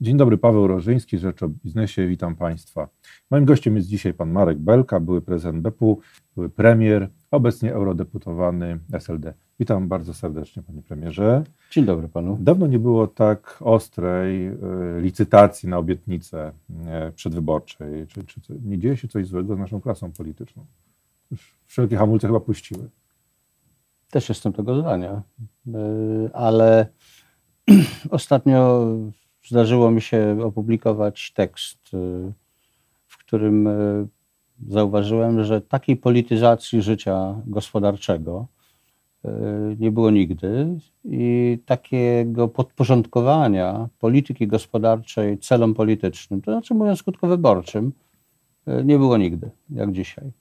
Dzień dobry, Paweł Rożyński, Rzecz o Biznesie, witam Państwa. Moim gościem jest dzisiaj pan Marek Belka, były prezydent BEP-u, były premier, obecnie eurodeputowany SLD. Witam bardzo serdecznie, panie premierze. Dzień dobry panu. Dawno nie było tak ostrej y, licytacji na obietnicę y, przedwyborczej. Czy, czy, nie dzieje się coś złego z naszą klasą polityczną? Już wszelkie hamulce chyba puściły. Też jestem tego zdania, y, ale ostatnio zdarzyło mi się opublikować tekst, w którym zauważyłem, że takiej polityzacji życia gospodarczego, E, nie było nigdy i takiego podporządkowania polityki gospodarczej celom politycznym, to znaczy mówiąc krótko wyborczym, nie było nigdy, jak dzisiaj.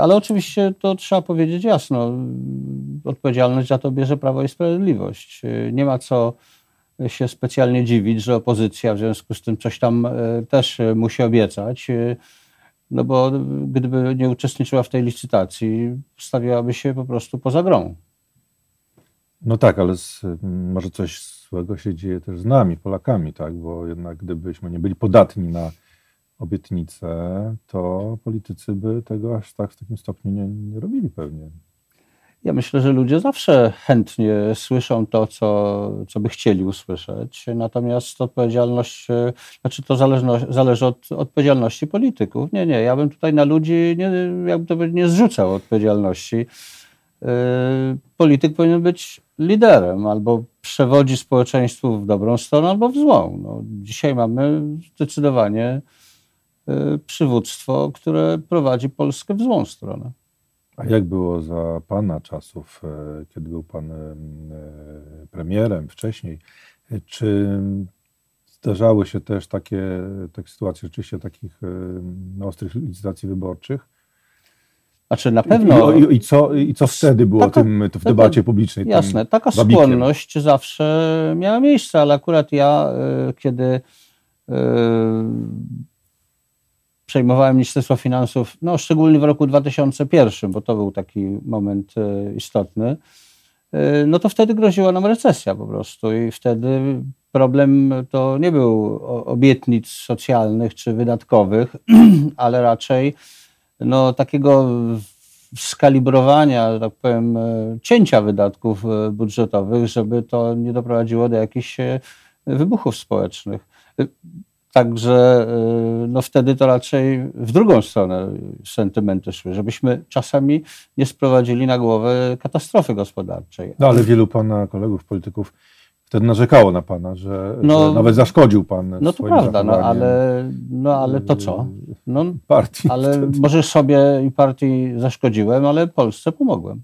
Ale oczywiście to trzeba powiedzieć jasno, odpowiedzialność za to bierze Prawo i Sprawiedliwość. Nie ma co się specjalnie dziwić, że opozycja w związku z tym coś tam też musi obiecać no bo gdyby nie uczestniczyła w tej licytacji, stawiałaby się po prostu poza grą. No tak, ale z, może coś złego się dzieje też z nami, Polakami, tak? Bo jednak gdybyśmy nie byli podatni na obietnice, to politycy by tego aż tak w takim stopniu nie, nie robili pewnie. Ja myślę, że ludzie zawsze chętnie słyszą to, co, co by chcieli usłyszeć, natomiast odpowiedzialność, e, znaczy to zależy od odpowiedzialności polityków. Nie, nie, ja bym tutaj na ludzi, nie, jakby to nie zrzucał odpowiedzialności. Yy, polityk powinien być liderem, albo przewodzi społeczeństwu w dobrą stronę, albo w złą. No, dzisiaj mamy zdecydowanie yy, przywództwo, które prowadzi Polskę w złą stronę. A jak było za Pana czasów, e, kiedy był Pan e, premierem wcześniej? Czy zdarzały się też takie, takie sytuacje rzeczywiście takich no, ostrych licytacji wyborczych? Znaczy na pewno. I, i, i co, i co wtedy było taka, tym, w debacie publicznej? Jasne, taka babikiem. skłonność zawsze miała miejsce, ale akurat ja, kiedy przejmowałem Ministerstwo Finansów, no szczególnie w roku 2001, bo to był taki moment e, istotny, e, no to wtedy groziła nam recesja po prostu i wtedy problem to nie był obietnic socjalnych czy wydatkowych, ale raczej no, takiego skalibrowania, tak powiem, e, cięcia wydatków budżetowych, żeby to nie doprowadziło do jakichś wybuchów społecznych. Także y, no wtedy to raczej w drugą stronę sentymenty szły, żebyśmy czasami nie sprowadzili na głowę katastrofy gospodarczej. No ale wielu pana kolegów, polityków wtedy narzekało na pana, że, no, że nawet zaszkodził pan. No to prawda, no ale, no ale to co? No, partii ale wtedy. może sobie i partii zaszkodziłem, ale Polsce pomogłem.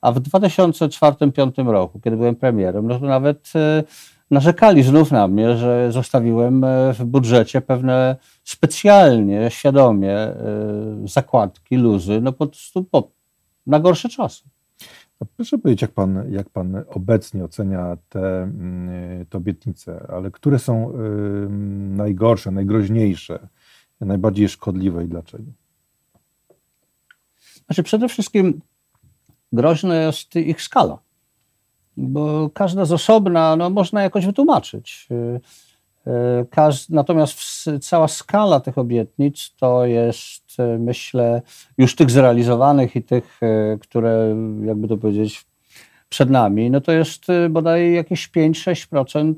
A w 2004-2005 roku, kiedy byłem premierem, no to nawet y, narzekali znów na mnie, że zostawiłem e, w budżecie pewne specjalnie, świadomie e, zakładki, luzy, no po prostu po, na gorsze czasy. A proszę powiedzieć, jak pan, jak pan obecnie ocenia te, mm, te obietnice, ale które są najgorsze, najgroźniejsze, najbardziej szkodliwe i dlaczego? Znaczy przede wszystkim groźna jest ich skala bo każda z osobna no, można jakoś wytłumaczyć. Y, y, natomiast cała skala tych obietnic to jest, y, myślę, już tych zrealizowanych i tych, które, jakby to powiedzieć, przed nami, no to jest bodaj jakieś 5-6%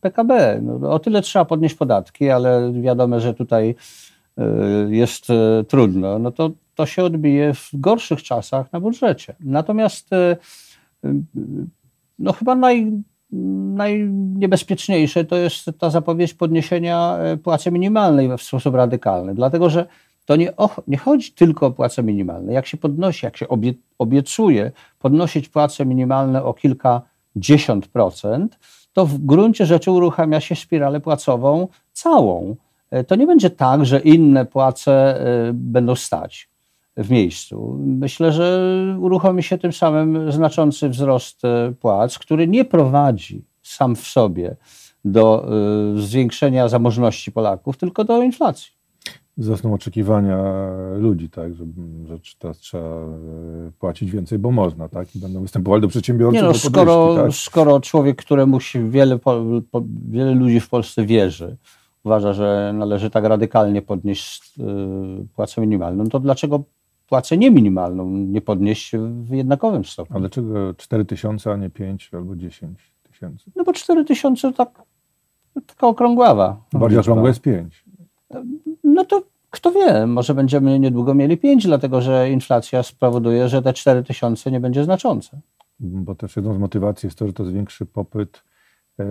PKB. No, o tyle trzeba podnieść podatki, ale wiadomo, że tutaj jest trudno. No to, to się odbije w gorszych czasach na budżecie. Natomiast no chyba naj, najniebezpieczniejsze to jest ta zapowiedź podniesienia e, płacy minimalnej w sposób radykalny, dlatego że to nie, nie chodzi tylko o płacę minimalną. Jak się podnosi, jak się obie, obiecuje podnosić płace minimalne o kilkadziesiąt procent, to w gruncie rzeczy uruchamia się spiralę płacową całą. E, to nie będzie tak, że inne płace e, będą stać w miejscu. Myślę, że uruchomi się tym samym znaczący wzrost e, płac, który nie prowadzi sam w sobie do e, zwiększenia zamożności Polaków, tylko do inflacji. wzrosną oczekiwania ludzi, tak, że, że teraz trzeba e, płacić więcej, bo można, tak, i będą występowali do przedsiębiorców. Nie no, do skoro, podwyżki, tak? skoro człowiek, któremu się wiele, wiele ludzi w Polsce wierzy, uważa, że należy tak radykalnie podnieść płacę minimalną, to dlaczego płacę nieminimalną nie podnieść w jednakowym stopniu? A dlaczego 4 tysiące, a nie 5 albo 10 tysięcy? No bo 4 tysiące tak, taka okrągława. Bardziej okrągłe jest 5. No to kto wie, może będziemy niedługo mieli 5, dlatego że inflacja spowoduje, że te 4 tysiące nie będzie znaczące. Bo też jedną z motywacji jest to, że to zwiększy popyt, e,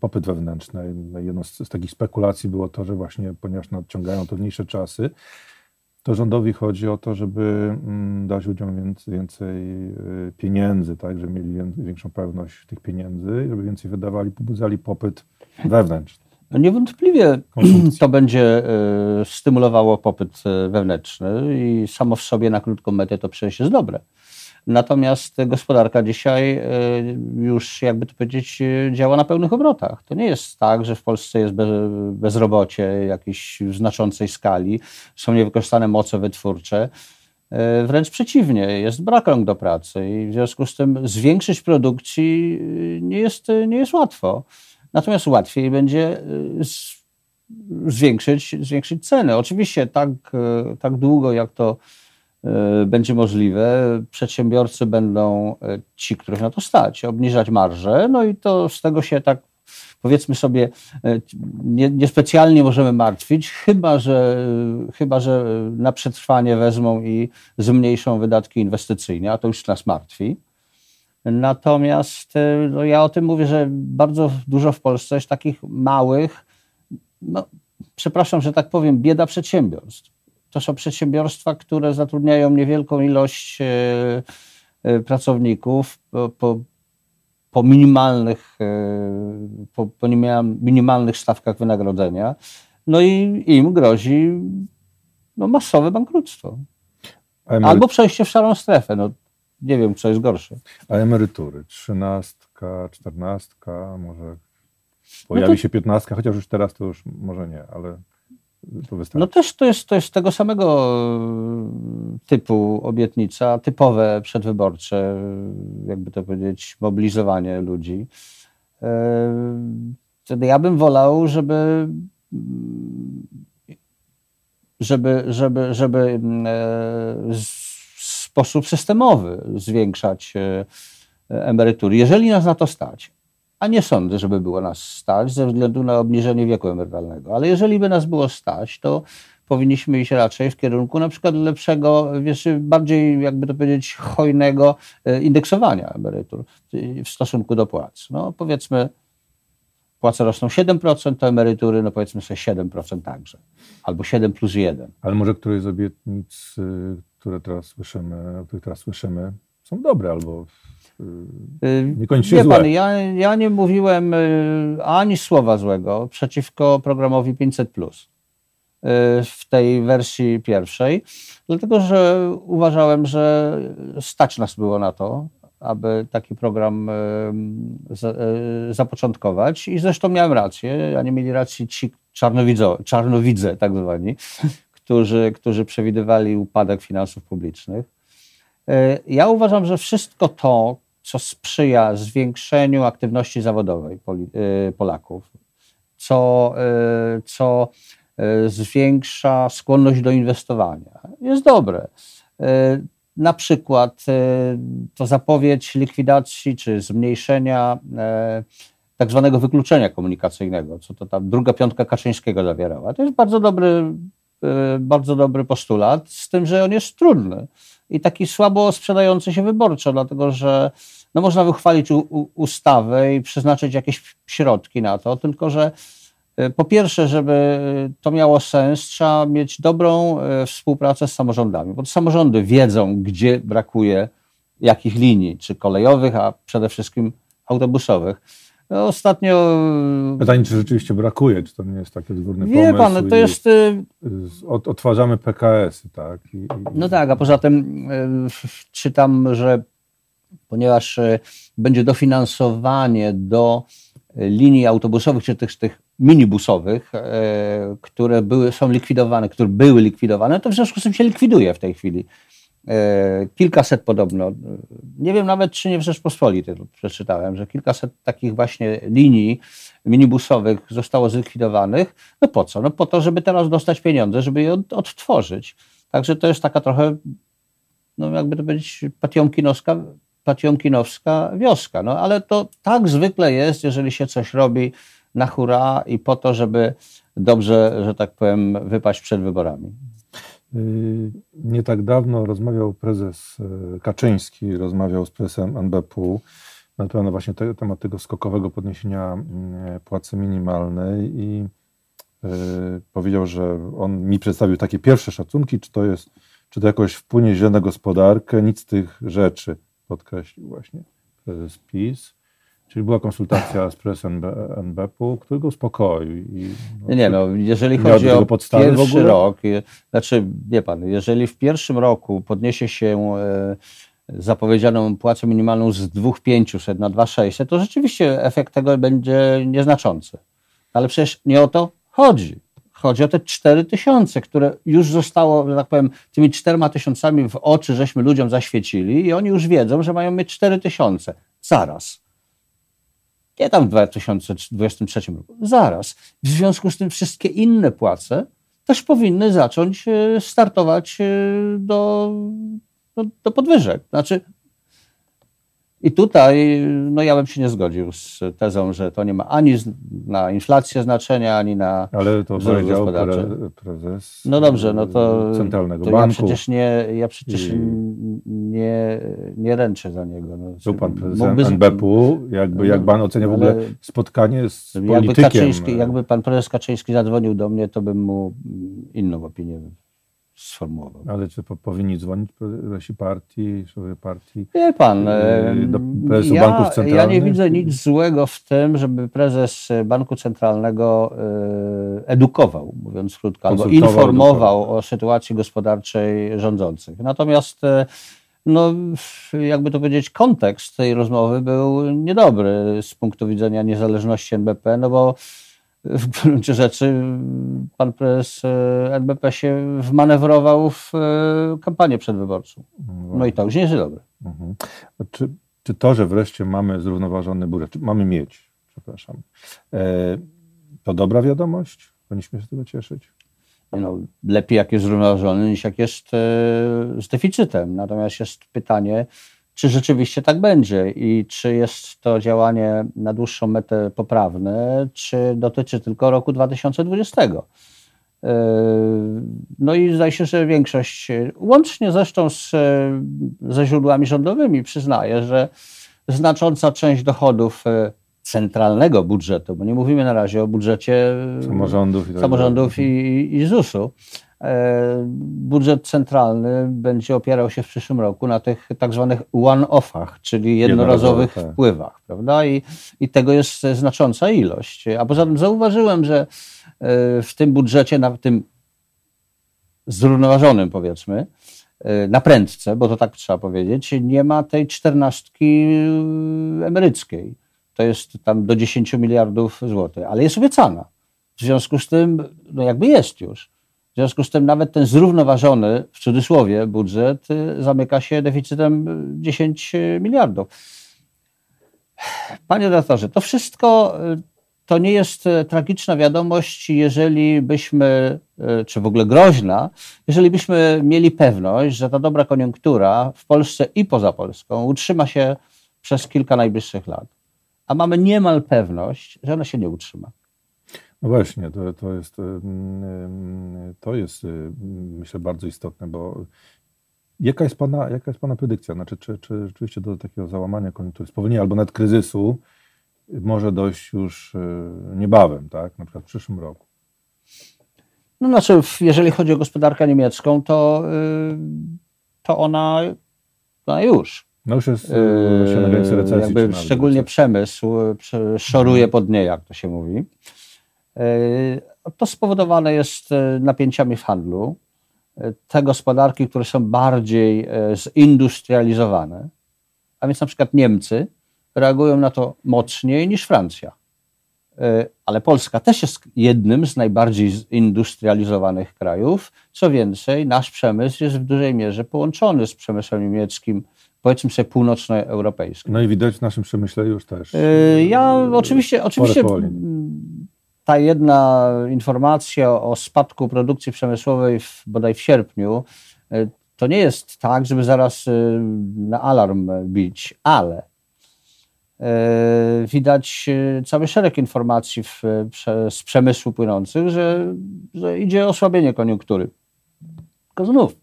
popyt wewnętrzny. Jedną z, z takich spekulacji było to, że właśnie ponieważ nadciągają trudniejsze czasy, to rządowi chodzi o to, żeby mm, dać ludziom więcej, więcej e, pieniędzy, tak, żeby mieli wię- większą pewność tych pieniędzy, żeby więcej wydawali, pobudzali popyt wewnętrzny. No niewątpliwie Konsumpcji. to będzie y, stymulowało popyt y, wewnętrzny i samo w sobie na krótką metę to przecież jest dobre. Natomiast gospodarka dzisiaj y, już, jakby to powiedzieć, y, działa na pełnych obrotach. To nie jest tak, że w Polsce jest be, bezrobocie jakiejś znaczącej skali, są niewykorzystane moce wytwórcze. Y, Wręcz przeciwnie, jest brak rąk do pracy i w związku z tym zwiększyć produkcji nie jest, nie jest łatwo. Natomiast łatwiej będzie zwiększyć, zwiększyć ceny. Oczywiście tak, tak długo, jak to będzie możliwe, przedsiębiorcy będą, y, ci, których na to stać, obniżać marże, no i to z tego się tak powiedzmy sobie y, nie- niespecjalnie możemy martwić, chyba że, chyba, że na przetrwanie wezmą i zmniejszą wydatki inwestycyjne, a to już nas martwi. Natomiast y, no ja o tym mówię, że bardzo dużo w Polsce jest takich małych, no, przepraszam, że tak powiem, bieda przedsiębiorstw. To są przedsiębiorstwa, które zatrudniają niewielką ilość y, y, pracowników po, po, po minimalnych, y, po, po minimalnych stawkach wynagrodzenia. No i im grozi no, masowe bankructwo. Emery- Albo przejście w szarą strefę. No, nie wiem, co jest gorsze. a emerytury? Trzynastka, czternastka, może No pojawi to- się piętnastka, chociaż już teraz to już może nie, ale to wystarczy. No też to jest, to jest tego samego e, typu obietnica, typowe przedwyborcze, jakby to powiedzieć, mobilizowanie ludzi. E, Wtedy ja bym wolał, żeby mm, żeby, żeby, żeby w sposób systemowy zwiększać emerytury, jeżeli nas na to stać. A nie sądzę, żeby było nas stać ze względu na obniżenie wieku emerytalnego. Ale jeżeli by nas było stać, to powinniśmy iść raczej w kierunku na przykład lepszego, wiesz, bardziej, jakby to powiedzieć, hojnego e, indeksowania emerytur w stosunku do płac. No powiedzmy, płace rosną 7%, to emerytury, no powiedzmy sobie 7% także. Albo 7 plus 1. Ale może któreś z obietnic, y, które teraz słyszymy, o których teraz słyszymy, są dobre albo Niekoniecznie Wie złe. pan, ja, ja nie mówiłem y, ani słowa złego przeciwko programowi 500 y, w tej wersji pierwszej, dlatego że uważałem, że stać nas było na to, aby taki program y, za- y, zapoczątkować i zresztą miałem rację, a nie mieli racji ci czarnowidzo, czarnowidze tak zwani, którzy, którzy przewidywali upadek finansów publicznych. Ja uważam, że wszystko to, co sprzyja zwiększeniu aktywności zawodowej e, Polaków, co, e, co e, zwiększa skłonność do inwestowania, jest dobre. Na przykład to zapowiedź likwidacji czy zmniejszenia tak zwanego wykluczenia komunikacyjnego, co to tam druga piątka Kaczyńskiego zawierała. To jest bardzo dobry, bardzo dobry postulat, z tym, że on jest trudny i taki słabo sprzedający się wyborczo, dlatego że no można uchwalić u, ustawę i przeznaczyć jakieś środki na to, tylko że e, po pierwsze, żeby to miało sens, trzeba mieć dobrą e, współpracę z samorządami, bo samorządy wiedzą, gdzie brakuje jakich linii, czy kolejowych, a przede wszystkim autobusowych. Ostatnio pytanie, czy rzeczywiście brakuje, czy to nie jest taki odgórny Wie pomysł. pan, to jest y, y, Od, odtwarzamy PKS-y, tak? I, i, No tak, a poza tym y, czytam, że ponieważ y, będzie dofinansowanie do linii autobusowych czy tych, tych minibusowych, które były, są likwidowane, które były likwidowane, to w związku z tym się likwiduje w tej chwili. E, kilkaset podobno, nie wiem nawet czy nie w Rzeczpospolitej przeczytałem, że kilkaset takich właśnie linii minibusowych zostało zlikwidowanych. No po co? No po to, żeby teraz dostać pieniądze, żeby je odtworzyć. Także to jest taka trochę, no jakby to powiedzieć, patiomkinowska, patiomkinowska wioska. No ale to tak zwykle jest, jeżeli się coś robi na hura i po to, żeby dobrze, że tak powiem, wypaść przed wyborami. Nie tak dawno rozmawiał prezes y, Kaczyński, rozmawiał z prezesem NBP na temat właśnie te, temat tego skokowego podniesienia mm, płacy minimalnej i y, powiedział, że on mi przedstawił takie pierwsze szacunki, czy to jest, czy to jakoś wpłynie źle na gospodarkę, nic z tych rzeczy, podkreślił właśnie prezes PiS. Czyli była konsultacja z prezesem NBP-u, który go uspokoił. I, no, nie, no, jeżeli chodzi o pierwszy rok, znaczy, wie pan, jeżeli w pierwszym roku podniesie się e, zapowiedzianą płacę minimalną z 2500 na 2600, to rzeczywiście efekt tego będzie nieznaczący. Ale przecież nie o to chodzi. Chodzi o te 4000, które już zostało, że tak powiem, tymi 4000 w oczy żeśmy ludziom zaświecili i oni już wiedzą, że mają mieć 4000. Zaraz nie tam w 2023 roku, zaraz. W związku z tym wszystkie inne płace też powinny zacząć e, startować e, do, do, do podwyżek. Znaczy, i tutaj no ja bym się nie zgodził z tezą, że to nie ma ani na inflację znaczenia, ani na Ale to powiedział prezes no dobrze, no to, Centralnego to Banku. Ja przecież nie, ja przecież I... nie, nie ręczę za niego. No, Był pan prezes NBP-u, jakby, jak pan ocenia w ogóle spotkanie z jakby politykiem? Kaczyński, jakby pan prezes Kaczyński zadzwonił do mnie, to bym mu inną opinię sformułował. Ale czy po, powinni dzwonić prezesi partii, szefowie partii? Wie pan, y, do prezesu ja, banków centralnych? Ja nie widzę nic złego w tym, żeby prezes Banku Centralnego y, edukował, mówiąc krótko, albo informował o sytuacji gospodarczej rządzących. Natomiast y, no, jakby to powiedzieć, kontekst tej rozmowy był niedobry z punktu widzenia niezależności NBP, no bo w gruncie rzeczy pan prezes e, NBP się wmanewrował w e, kampanię przedwyborczą. No i to już nie jest dobre. Mhm. Czy, czy to, że wreszcie mamy zrównoważony budżet, mamy mieć, przepraszam, e, to dobra wiadomość? Powinniśmy się z tego cieszyć? No, lepiej jak jest zrównoważony niż jak jest z deficytem. Natomiast jest pytanie, czy rzeczywiście tak będzie i czy jest to działanie na dłuższą metę poprawne, czy dotyczy tylko roku 2020. Yy, no i zdaje się, że większość, łącznie zresztą z, ze źródłami rządowymi, przyznaje, że znacząca część dochodów yy, centralnego budżetu, bo nie mówimy na razie o budżecie samorządów i, tak samorządów i, i ZUS-u, budżet centralny będzie opierał się w przyszłym roku na tych tak zwanych one-offach, czyli jednorazowych tak. wpływach, prawda? I, I tego jest znacząca ilość. A poza tym zauważyłem, że e, w tym budżecie, na tym zrównoważonym powiedzmy, e, na prędce, bo to tak trzeba powiedzieć, nie ma tej czternastki emeryckiej. To jest tam do 10 miliardów złotych, ale jest obiecana. W związku z tym, no jakby jest już. Związku z tym nawet ten zrównoważony, w cudzysłowie, budżet y, zamyka się deficytem 10 miliardów. Panie redaktorze, to wszystko y, to nie jest y, tragiczna wiadomość, jeżeli byśmy, czy w ogóle groźna, jeżeli byśmy mieli pewność, że ta dobra koniunktura w Polsce i poza Polską utrzyma się przez kilka najbliższych lat. A mamy niemal pewność, że ona się nie utrzyma. No właśnie, to, to, jest, to jest myślę bardzo istotne, bo jaka jest Pana, jaka jest pana predykcja? Znaczy, czy, czy rzeczywiście do takiego załamania koniunktury, spowolnienia albo nawet kryzysu może dojść już e, niebawem, tak? na przykład w przyszłym roku? No znaczy, jeżeli chodzi o gospodarkę niemiecką, to, y, to ona, ona już. No już jest y, się na granicy recesji. Jakby szczególnie przemysł szoruje pod niej, jak to się mówi. E, to spowodowane jest e, napięciami w handlu. E, te gospodarki, które są bardziej zindustrializowane, a więc na przykład Niemcy, reagują na to mocniej niż Francja. ale Polska też jest jednym z najbardziej zindustrializowanych krajów. Co więcej, nasz przemysł jest w dużej mierze połączony z przemysłem niemieckim, powiedzmy sobie północnoeuropejskim. No i widać w naszym przemyśle już też. Ja oczywiście, oczywiście ta jedna informacja o spadku produkcji przemysłowej w, bodaj w sierpniu, to nie jest tak, żeby zaraz na alarm bić, ale widać cały szereg informacji w, z przemysłu płynących, że, że idzie osłabienie koniunktury. Tylko znów,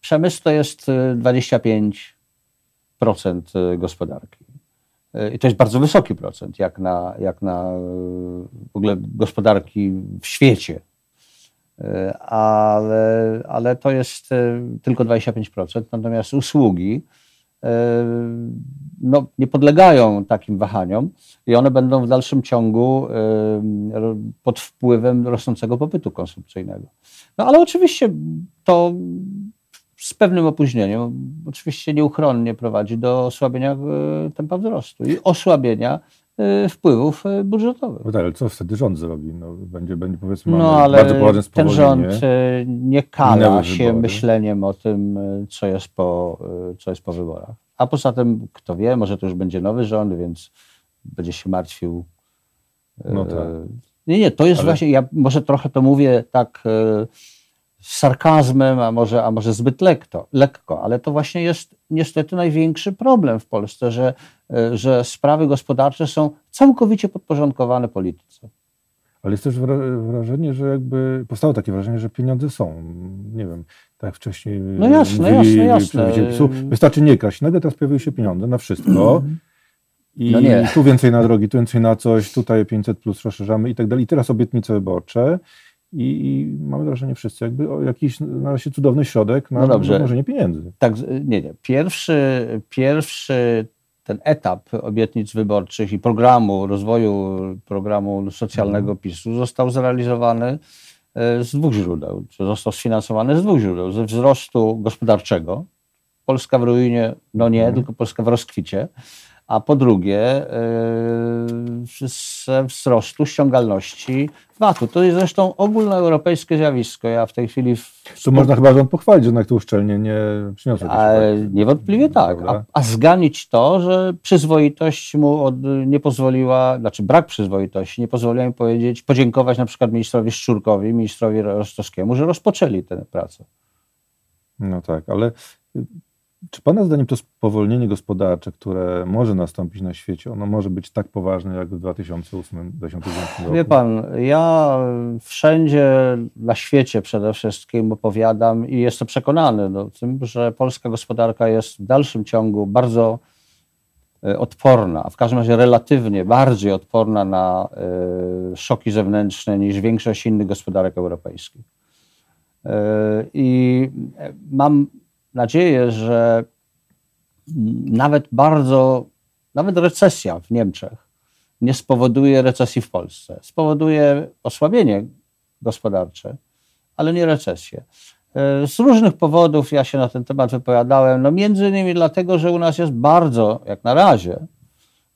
przemysł to jest 25% gospodarki. I to jest bardzo wysoki procent, jak na, jak na w ogóle gospodarki w świecie. Ale, ale to jest tylko 25%, natomiast usługi no, nie podlegają takim wahaniom i one będą w dalszym ciągu pod wpływem rosnącego popytu konsumpcyjnego. No ale oczywiście to z pewnym opóźnieniem, oczywiście nieuchronnie prowadzi do osłabienia e, tempa wzrostu i osłabienia e, wpływów e, budżetowych. No tak, ale co wtedy rząd zrobi? No, będzie, będzie powiedzmy no, ale bardzo poważne Ten rząd nie kala się wybory. myśleniem o tym, co jest, po, co jest po wyborach. A poza tym, kto wie, może to już będzie nowy rząd, więc będzie się martwił. No tak. Nie, nie, to jest ale... właśnie, ja może trochę to mówię tak z sarkazmem, a może, a może zbyt lekko, lekko, ale to właśnie jest niestety największy problem w Polsce, że, że sprawy gospodarcze są całkowicie podporządkowane polityce. Ale jest też wrażenie, że jakby powstało takie wrażenie, że pieniądze są. Nie wiem, tak wcześniej. No jasne, mówili, jasne, jasne. Wystarczy nie kraść. Nagle teraz pojawiły się pieniądze na wszystko. I no tu więcej na drogi, tu więcej na coś, tutaj 500 plus rozszerzamy i tak dalej. I teraz obietnice wyborcze. I, I, mamy wrażenie wszyscy, jakby o jakiś znalazł się cudowny środek na no mnożenie pieniędzy. Tak, nie, nie. Pierwszy, pierwszy ten etap obietnic wyborczych i programu rozwoju programu socjalnego mhm. PiSu został zrealizowany e, z dwóch źródeł, czy został sfinansowany z dwóch źródeł. Ze wzrostu gospodarczego. Polska w ruinie, no nie, mhm. tylko Polska w rozkwicie a po drugie ze wzrostu ściągalności VAT-u. To jest zresztą ogólnoeuropejskie zjawisko. Ja w tej chwili... W... Tu można chyba rząd pochwalić, że jednak to uszczelnie nie przyniosło. A, niewątpliwie tak. A, a, zganić to, że przyzwoitość mu od, nie pozwoliła, znaczy brak przyzwoitości nie pozwoliła mi powiedzieć, podziękować na przykład ministrowi Szczurkowi, ministrowi Rostowskiemu, że rozpoczęli tę pracę. No tak, ale czy Pana zdaniem to spowolnienie gospodarcze, które może nastąpić na świecie, ono może być tak poważne jak w 2008-2009 roku? Wie Pan, ja wszędzie na świecie przede wszystkim opowiadam i jestem przekonany o tym, że polska gospodarka jest w dalszym ciągu bardzo e, odporna, a w każdym razie relatywnie bardziej odporna na y, szoki zewnętrzne niż większość innych gospodarek europejskich. Y, I mam nadzieję, że nawet bardzo, nawet recesja w Niemczech nie spowoduje recesji w Polsce. Spowoduje osłabienie gospodarcze, ale nie recesję. E, z różnych powodów ja się na ten temat wypowiadałem, no między innymi dlatego, że u nas jest bardzo, jak na razie,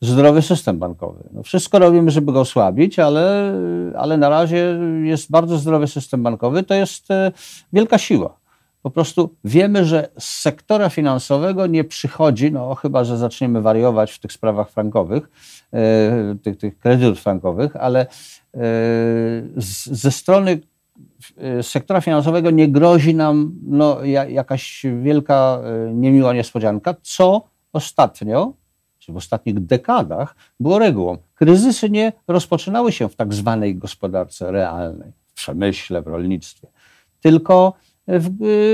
zdrowy system bankowy. No wszystko robimy, żeby go osłabić, ale, ale na razie jest bardzo zdrowy system bankowy. To jest e, wielka siła. Po prostu wiemy, że z sektora finansowego nie przychodzi, no chyba, że zaczniemy wariować w tych sprawach frankowych, e, tych, tych kredytów frankowych, ale e, ze strony e, sektora finansowego nie grozi nam no, jakaś wielka, niemiła niespodzianka, co ostatnio, czy w ostatnich dekadach było regułą. Kryzysy nie rozpoczynały się w tak zwanej gospodarce realnej, w przemyśle, w rolnictwie, tylko w,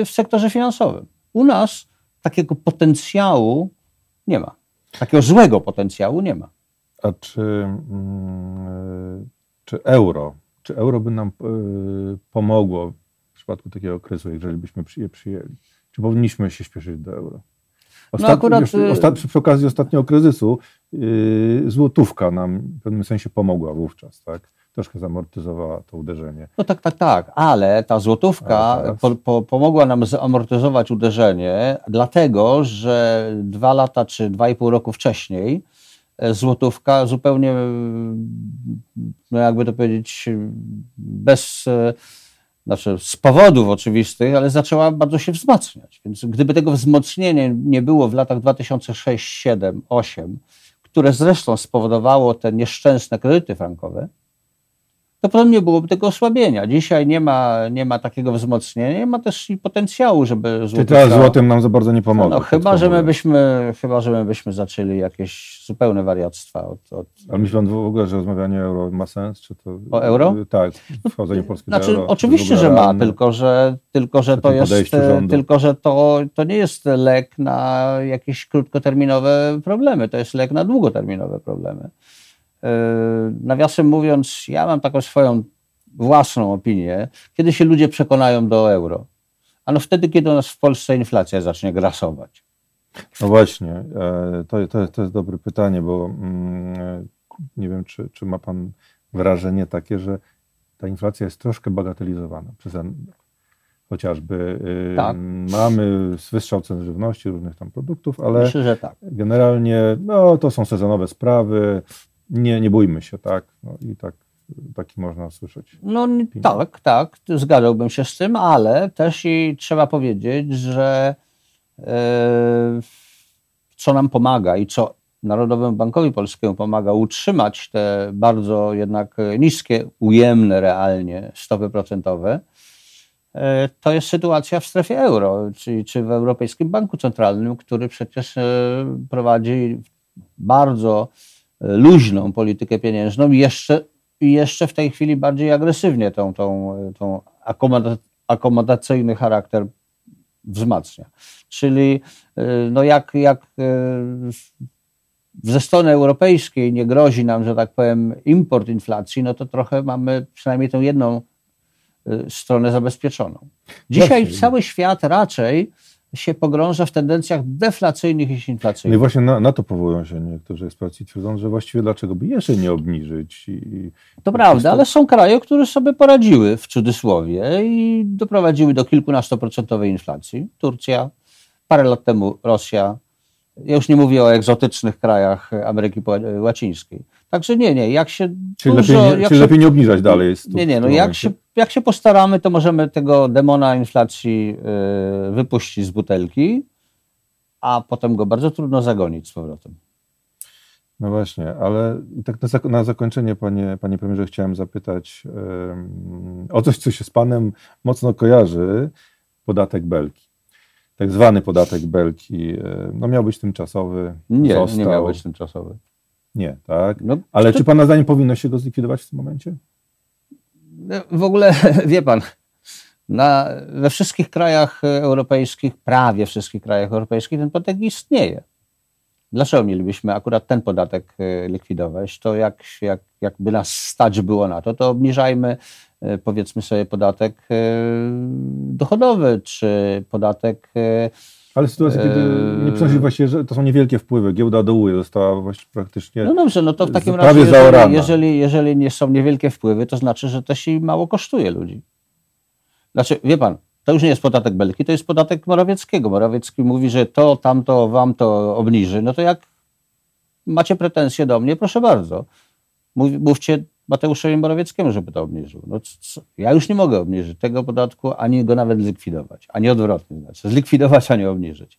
w sektorze finansowym. U nas takiego potencjału nie ma. Takiego złego potencjału nie ma. A czy, mm, czy euro, czy euro by nam y, pomogło w przypadku takiego kryzysu, jeżeli byśmy je przyjęli? Czy powinniśmy się śpieszyć do euro? Ostat... No akurat... Już, y. Przy okazji ostatniego kryzysu yy, złotówka nam w pewnym sensie pomogła wówczas, tak? Troszkę zamortyzowała to uderzenie. No tak, tak, tak, ale ta złotówka po, po, pomogła nam zamortyzować uderzenie, dlatego że dwa lata czy dwa i pół roku wcześniej e, złotówka zupełnie, no jakby to powiedzieć, bez, e, znaczy z powodów oczywistych, ale zaczęła bardzo się wzmacniać. Więc gdyby tego wzmocnienia nie było w latach 2006, 7, 8, które zresztą spowodowało te nieszczęsne kredyty frankowe, to potem nie byłoby tego osłabienia. Dzisiaj nie ma, nie ma takiego wzmocnienia, nie ma też i potencjału, żeby Czy teraz złotym nam za bardzo nie pomoże? No, chyba, że my byśmy, chyba, że my byśmy zaczęli jakieś zupełne wariactwa. Od, od... Ale myślę w ogóle, że rozmawianie o euro ma sens? Czy to... O euro? Tak, wchodzenie Polski znaczy, euro. Oczywiście, że ma, tylko że, tylko, że to jest, tylko, że to, to nie jest lek na jakieś krótkoterminowe problemy, to jest lek na długoterminowe problemy. E, nawiasem mówiąc, ja mam taką swoją własną opinię, kiedy się ludzie przekonają do euro. Ano wtedy, kiedy u nas w Polsce inflacja zacznie grasować. No właśnie, e, to, to, to jest dobre pytanie, bo mm, nie wiem, czy, czy ma Pan wrażenie takie, że ta inflacja jest troszkę bagatelizowana przez chociażby. Y, tak. Mamy wystrzał cen żywności, różnych tam produktów, ale Myślę, że tak. generalnie no, to są sezonowe sprawy nie, nie bójmy się, tak? No i tak, taki można słyszeć. No tak, tak, zgadzałbym się z tym, ale też i trzeba powiedzieć, że yy, co nam pomaga i co Narodowemu Bankowi Polskiemu pomaga utrzymać te bardzo jednak niskie, ujemne realnie stopy procentowe, e, to jest sytuacja w strefie euro, czyli czy w Europejskim Banku Centralnym, który przecież e, prowadzi bardzo luźną politykę pieniężną i jeszcze, jeszcze w tej chwili bardziej agresywnie tą, tą, tą akomodacyjny charakter wzmacnia. Czyli y, no jak, jak y, ze strony europejskiej nie grozi nam, że tak powiem, import inflacji, no to trochę mamy przynajmniej tę jedną y, stronę zabezpieczoną. Dzisiaj cały świat raczej się pogrąża w tendencjach deflacyjnych niż inflacyjnych. No i właśnie na, na, to powołują się niektórzy eksperci, twierdzą, że właściwie dlaczego by jeszcze nie obniżyć. I, to prawda, to... ale są kraje, które sobie poradziły w cudzysłowie i doprowadziły do kilkunastoprocentowej inflacji. Turcja, parę lat temu Rosja. Ja już nie mówię o egzotycznych krajach Ameryki Łacińskiej. Także nie, nie, jak się Czyli, dużo, lepiej, nie, jak czyli się, lepiej nie obniżać dalej. Nie, nie, no jak się, jak się postaramy, to możemy tego demona inflacji yy, wypuścić z butelki, a potem go bardzo trudno zagonić z powrotem. No właśnie, ale tak na, na zakończenie, panie, panie premierze, chciałem zapytać yy, o coś, co się z panem mocno kojarzy, podatek Belki. Tak zwany podatek Belki, yy, no miał być tymczasowy. Nie, został. nie miał być tymczasowy. Nie, tak? No, Ale to... czy Pana zdaniem powinno się go zlikwidować w tym momencie? No, w ogóle, wie Pan, na, we wszystkich krajach europejskich, prawie wszystkich krajach europejskich ten podatek istnieje. Dlaczego mielibyśmy akurat ten podatek e, likwidować? To jak, jak, jakby nas stać było na to, to obniżajmy e, powiedzmy sobie podatek e, dochodowy, czy podatek ale sytuacja, kiedy nie przynosi właściwie, że to są niewielkie wpływy, giełda dołuje, została właściwie praktycznie No dobrze, no to w takim razie, jeżeli, jeżeli, jeżeli nie są niewielkie wpływy, to znaczy, że to się mało kosztuje ludzi. Znaczy, wie pan, to już nie jest podatek Belki, to jest podatek Morawieckiego. Morawiecki mówi, że to, tamto, wam to obniży. No to jak macie pretensje do mnie, proszę bardzo. Mówcie Mateuszowi Morawieckiemu, żeby to obniżył. No? Ja już nie mogę obniżyć tego podatku, ani go nawet zlikwidować, ani odwrotnie, znaczy zlikwidować, ani obniżyć.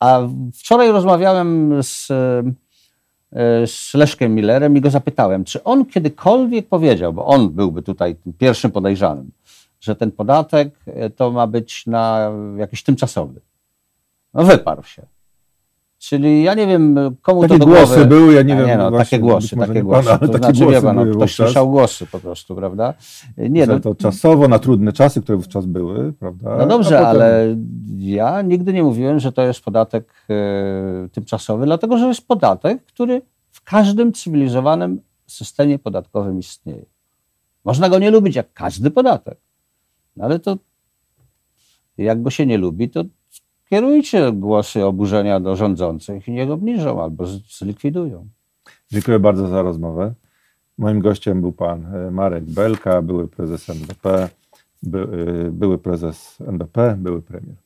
A wczoraj rozmawiałem z, e, z Leszkiem Millerem i go zapytałem, czy on kiedykolwiek powiedział, bo on byłby tutaj pierwszym podejrzanym, że ten podatek e, to ma być na jakiś tymczasowy. No wyparł się. Czyli ja nie wiem, komu takie to do głosy głowy... były, ja nie wiem. Nie, no, takie głosy, takie głosy. Pan, to takie znaczy, głosy wie pan, no, ktoś słyszał głosy po prostu, prawda? Nie, no, to czasowo, na trudne czasy, które wówczas były, prawda? No dobrze, potem... ale ja nigdy nie mówiłem, że to jest podatek e, tymczasowy, dlatego że jest podatek, który w każdym cywilizowanym systemie podatkowym istnieje. Można go nie lubić jak każdy podatek, no, ale to jak go się nie lubi, to kierujcie głosy oburzenia do rządzących i niech obniżą albo zlikwidują. Dziękuję bardzo za rozmowę. Moim gościem był pan e, Marek Belka, były prezes NBP, by, były prezes NBP, były premier.